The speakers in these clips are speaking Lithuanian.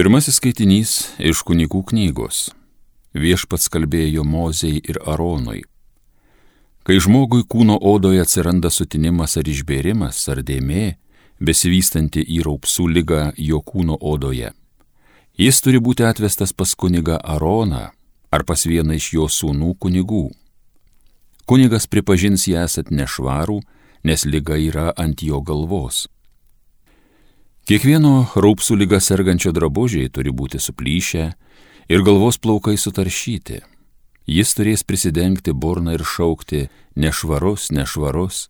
Pirmasis skaitinys iš kunigų knygos. Viešpats kalbėjo Mozei ir Aronui. Kai žmogui kūno odoje atsiranda sutinimas ar išbėrimas ar dėmė, besivystanti į raupsų lygą jo kūno odoje, jis turi būti atvestas pas kunigą Aroną ar pas vieną iš jo sūnų kunigų. Kunigas pripažins ją esat nešvarų, nes lyga yra ant jo galvos. Kiekvieno raupsų lyga sergančio drabužiai turi būti suplyšę ir galvos plaukai sutaršyti. Jis turės prisidengti burną ir šaukti nešvarus, nešvarus.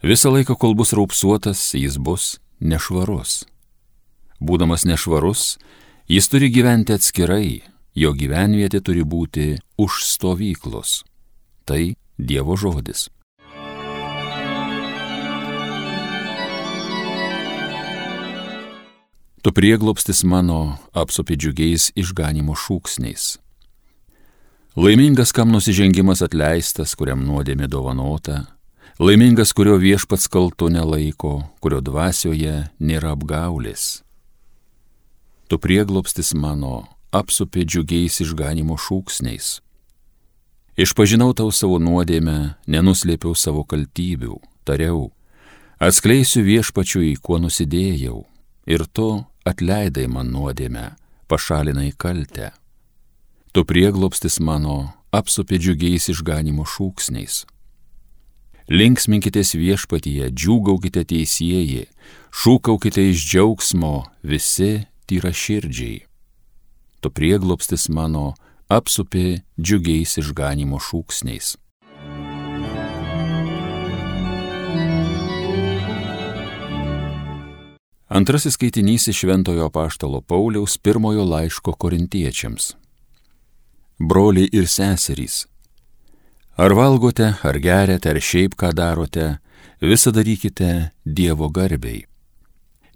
Visą laiką, kol bus raupsuotas, jis bus nešvarus. Būdamas nešvarus, jis turi gyventi atskirai, jo gyvenvietė turi būti už stovyklos. Tai Dievo žodis. Tu prieglopstis mano apsupi džiugiais išganimo šūksniais. Laimingas, kam nusižengimas atleistas, kuriam nuodėmė dovanota, laimingas, kurio viešpats kaltu nelaiko, kurio dvasioje nėra apgaulės. Tu prieglopstis mano apsupi džiugiais išganimo šūksniais. Išpažinau tau savo nuodėmę, nenuslėpiau savo kaltybių, tariau, atskleisiu viešpačiui, kuo nusidėjau, ir tu atleidai man nuodėmę, pašalinai kaltę. Tu prieglopstis mano, apsupi džiugiais išganimo šūksniais. Linksminkitės viešpatyje, džiūgaukite teisėjai, šūkaukite iš džiaugsmo visi tyra širdžiai. Tu prieglopstis mano, apsupi džiugiais išganimo šūksniais. Antrasis skaitinys iš Šventojo Paštalo Pauliaus pirmojo laiško korintiečiams. Broliai ir seserys. Ar valgote, ar geriate, ar šiaip ką darote, visą darykite Dievo garbiai.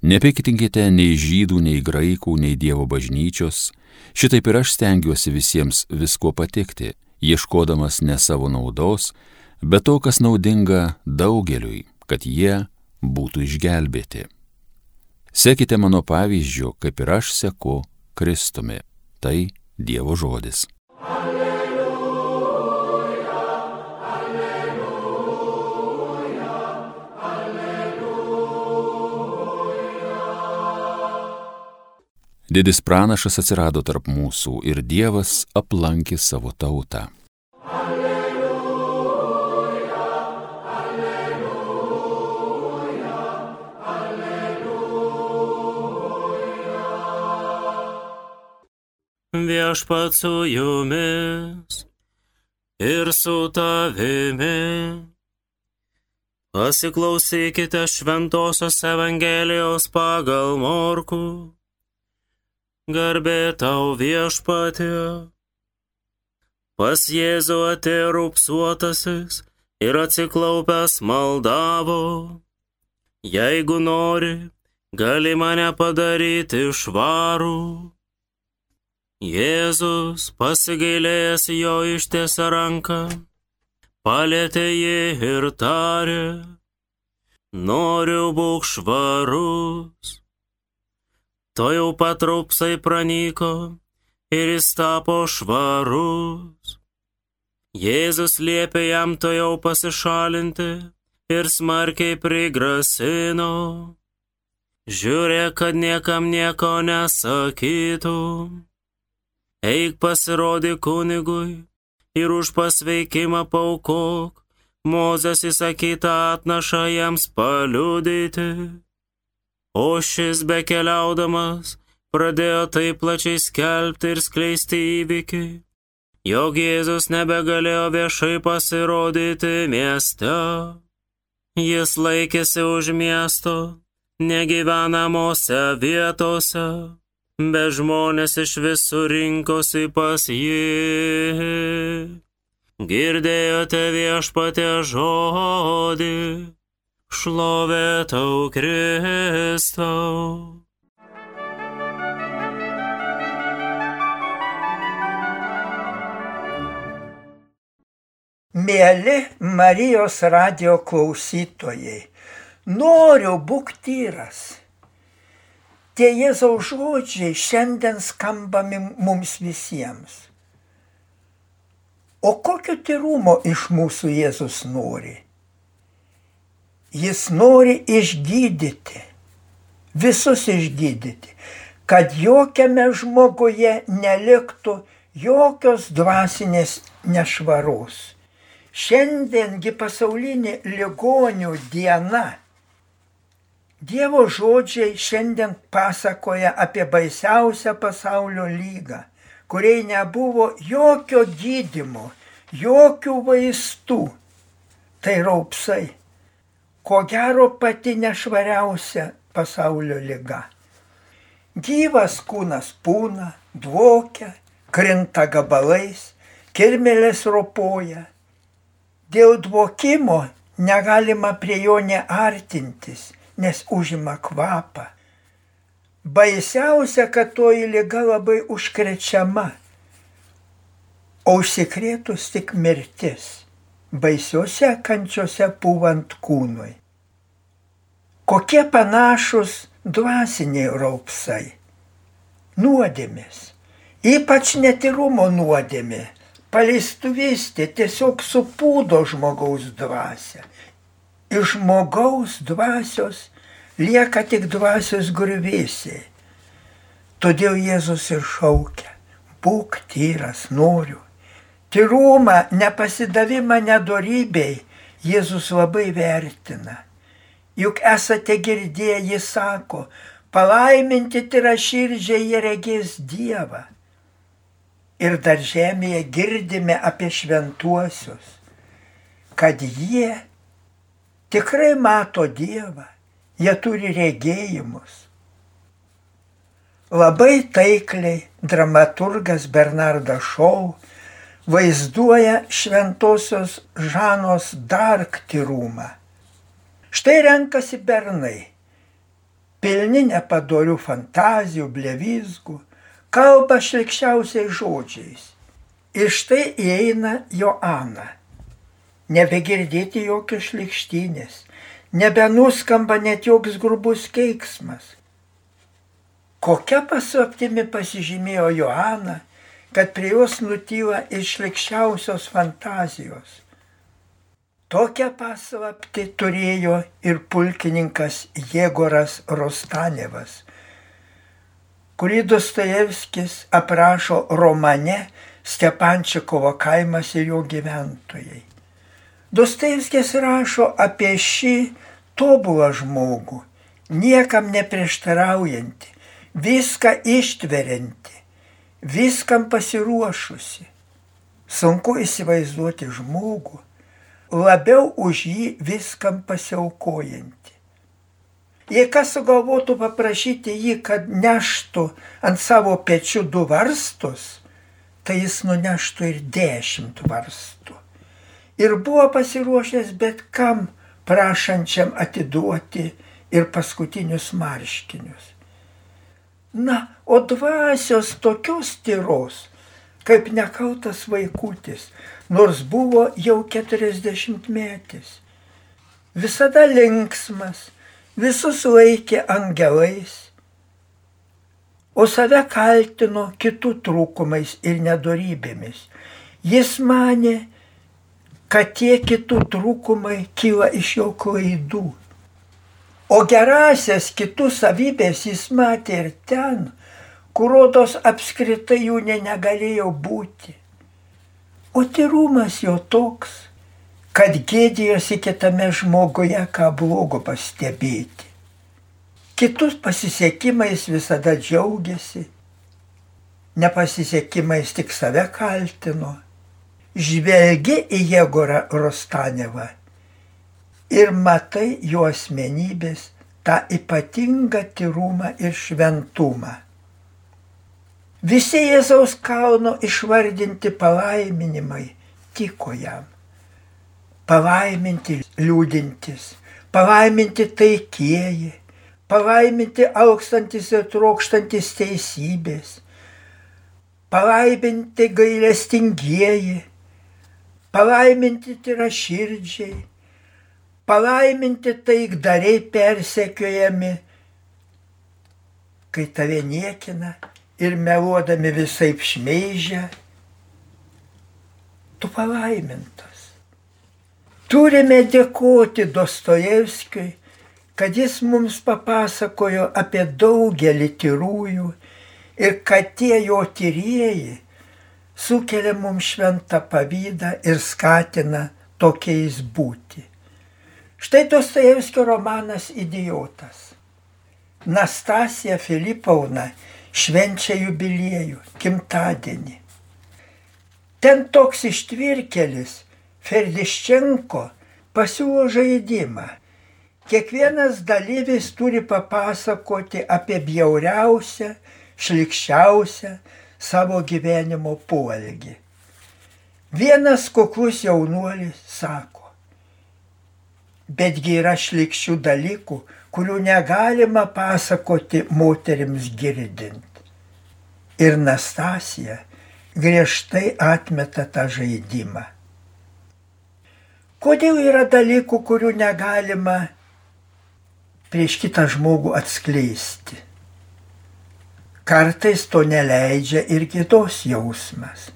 Nepiktinkite nei žydų, nei graikų, nei Dievo bažnyčios, šitaip ir aš stengiuosi visiems visko patikti, ieškodamas ne savo naudos, bet to, kas naudinga daugeliui, kad jie būtų išgelbėti. Sekite mano pavyzdžiu, kaip ir aš seku Kristumi. Tai Dievo žodis. Alleluja, alleluja, alleluja. Didis pranašas atsirado tarp mūsų ir Dievas aplankė savo tautą. Viešpat su jumis ir su tavimi. Pasiklausykite Šventojios Evangelijos pagal Morku. Garbė tau viešpatė. Pas Jėzų atėjo rūpsuotasis ir atsiklaupęs maldavo. Jeigu nori, gali mane padaryti švarų. Jėzus pasigailėjęs jo ištiesę ranką, palėtė jį ir tarė, noriu būk švarus. To jau patraupsai pranyko ir jis tapo švarus. Jėzus liepė jam to jau pasišalinti ir smarkiai prigrasino. Žiūrėk, kad niekam nieko nesakytum eik pasirodė kunigui ir už pasveikimą paukok, Mozės įsakytą atnašą jiems paliudyti. O šis bekeliaudamas pradėjo taip plačiai skelbti ir skleisti įvykį, jog Jėzus nebegalėjo viešai pasirodyti mieste. Jis laikėsi už miesto, negyvenamose vietose bet žmonės iš visų rinkosi pas jį. Girdėjote viešpatė žodį, šlovė tau Kristau. Mėly Marijos radio klausytojai, noriu būk tyras tie Jėzaus žodžiai šiandien skambami mums visiems. O kokio tyrumo iš mūsų Jėzus nori? Jis nori išgydyti, visus išgydyti, kad jokiame žmoguje neliktų jokios dvasinės nešvaros. Šiandiengi pasaulinė ligonių diena. Dievo žodžiai šiandien pasakoja apie baisiausią pasaulio lygą, kuriai nebuvo jokio gydimo, jokių vaistų. Tai raupsai. Ko gero pati nešvariausia pasaulio lyga. Gyvas kūnas pūna, dvokia, krinta gabalais, kirmelės ropoja. Dėl dvokimo negalima prie jo neartintis, nes užima kvapą. Baisiausia, kad toji lyga labai užkrečiama, o užsikrėtus tik mirtis, baisiuose kančiuose pūvant kūnui. Kokie panašus dvasiniai raupsai. Nuodėmės, ypač netirumo nuodėmė, paleistuvystė tiesiog supūdo žmogaus dvasę. Iš žmogaus dvasios lieka tik dvasios grįvėsiai. Todėl Jėzus ir šaukia, būk tyras, noriu. Tyrumą, nepasidavimą nedorybei Jėzus labai vertina. Juk esate girdėję, jis sako, palaiminti tyra širdžiai jie regės Dievą. Ir dar žemėje girdime apie šventuosius, kad jie tikrai mato Dievą, jie turi regėjimus. Labai taikliai dramaturgas Bernardas Šau vaizduoja šventosios Žanos dark tyrumą Štai renkasi bernai, pilni nepadorių fantazijų, blevizgų, kalba šlikščiausiais žodžiais. Ir štai įeina Joana. Nebegirdėti jokios šlikštynės, nebenuskamba net joks grubus keiksmas. Kokia paslaptimi pasižymėjo Joana, kad prie jos nutyla ir šlikščiausios fantazijos. Tokią paslapti turėjo ir pulkininkas Jėgoras Rostanevas, kurį Dostojevskis aprašo romane Stepančikovo kaimas ir jo gyventojai. Dostojevskis rašo apie šį tobulą žmogų, niekam neprieštaraujantį, viską ištveriantį, viskam pasiruošusi. Sunku įsivaizduoti žmogų, labiau už jį viskam pasiaukojantį. Jei kas sugalvotų paprašyti jį, kad neštų ant savo pečių du varstus, tai jis nuneštų ir dešimt varstų. Ir buvo pasiruošęs bet kam prašančiam atiduoti ir paskutinius marškinius. Na, o dvasios tokios tyros, kaip nekautas vaikutis, nors buvo jau 40 metis. Visada linksmas, visus laikė angelais, o save kaltino kitų trūkumais ir nedorybėmis. Jis mane, kad tie kitų trūkumai kyla iš jo klaidų. O gerasias kitų savybės jis matė ir ten, kur rodos apskritai jų ne negalėjo būti. O tyrumas jo toks, kad gėdėjosi kitame žmoguje, ką blogo pastebėti. Kitus pasisekimais visada džiaugiasi, nepasisekimais tik save kaltino. Žvelgi į Jėgorą Rostanevą ir matai jo asmenybės tą ypatingą tyrumą ir šventumą. Visi Jėzaus kalno išvardinti palaiminimai tiko jam. Palaiminti liūdintis, palaiminti taikieji, palaiminti aukstantis ir trokštantis teisybės, palaiminti gailestingieji, palaiminti tiraširdžiai, palaiminti taikdariai persekiojami kai tave niekina ir meluodami visai šmeižia, tu palaimintas. Turime dėkoti Dostojevskiui, kad jis mums papasakojo apie daugelį tyrųjų ir kad tie jo tyrėjai sukelia mums šventą pavydą ir skatina tokiais būti. Štai Dostojevskio romanas Idiotas. Nastasija Filipovna švenčia jubiliejų, gimtadienį. Ten toks ištvirkelis Ferdiščenko pasiūlo žaidimą. Kiekvienas dalyvis turi papasakoti apie bjauriausią, šlikščiausią savo gyvenimo poelgį. Vienas kuklus jaunuolis sako, betgi yra šlikščių dalykų, kurių negalima pasakoti moteriams girdint. Ir Nastasija griežtai atmeta tą žaidimą. Kodėl yra dalykų, kurių negalima prieš kitą žmogų atskleisti? Kartais to neleidžia ir kitos jausmas.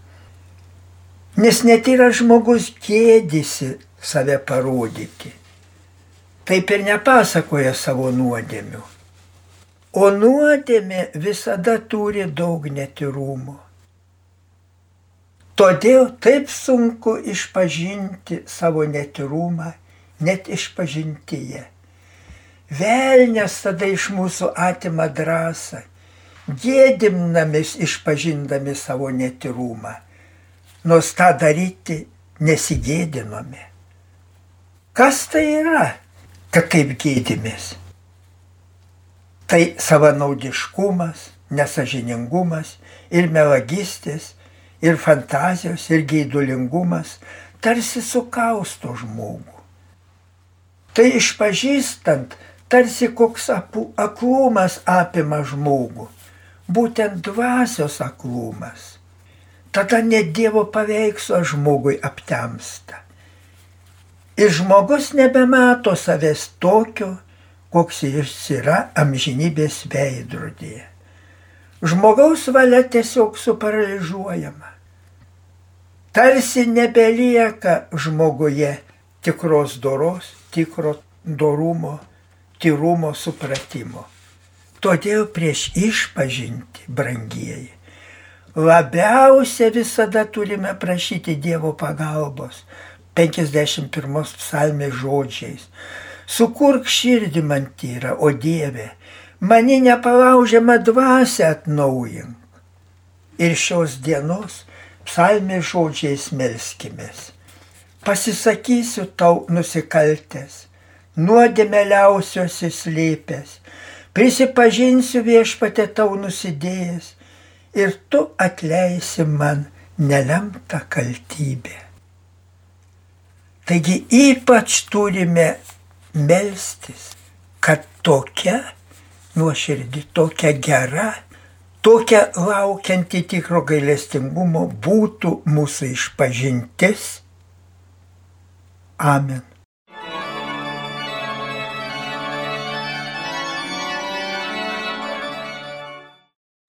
Nes net yra žmogus gėdisi save parodyti taip ir nepasakoja savo nuodėmių. O nuodėmė visada turi daug netirumo. Todėl taip sunku išpažinti savo netirumą, net išpažintyje. Velnes tada iš mūsų atima drąsą, gėdimnamis išpažindami savo netirumą, nors tą daryti nesigėdinome. Kas tai yra? kad taip gėdimės. Tai savanaudiškumas, nesažiningumas ir melagystės, ir fantazijos, ir geidulingumas tarsi sukausto žmogų. Tai išpažįstant, tarsi koks aklumas apima žmogų, būtent dvasios aklumas. Tada net Dievo paveikslo žmogui aptemsta. Ir žmogus nebemato savęs tokio, koks jis yra amžinybės veidrodėje. Žmogaus valia tiesiog suparaližuojama. Tarsi nebelieka žmoguje tikros doros, tikro dorumo, tyrumo supratimo. Todėl prieš išpažinti, brangieji, labiausia visada turime prašyti Dievo pagalbos, 51 psalmės žodžiais. Sukurk širdį man tyrą, o Dieve, mani nepalaužiamą dvasę atnaujink. Ir šios dienos psalmės žodžiais melskimės. Pasisakysiu tau nusikaltęs, nuodėmeliausios įslėpęs, prisipažinsiu viešpatė tau nusidėjęs ir tu atleisi man nelemtą kaltybę. Taigi ypač turime melstis, kad tokia nuoširdį, tokia gera, tokia laukianti tikro gailestingumo būtų mūsų išpažintis. Amen.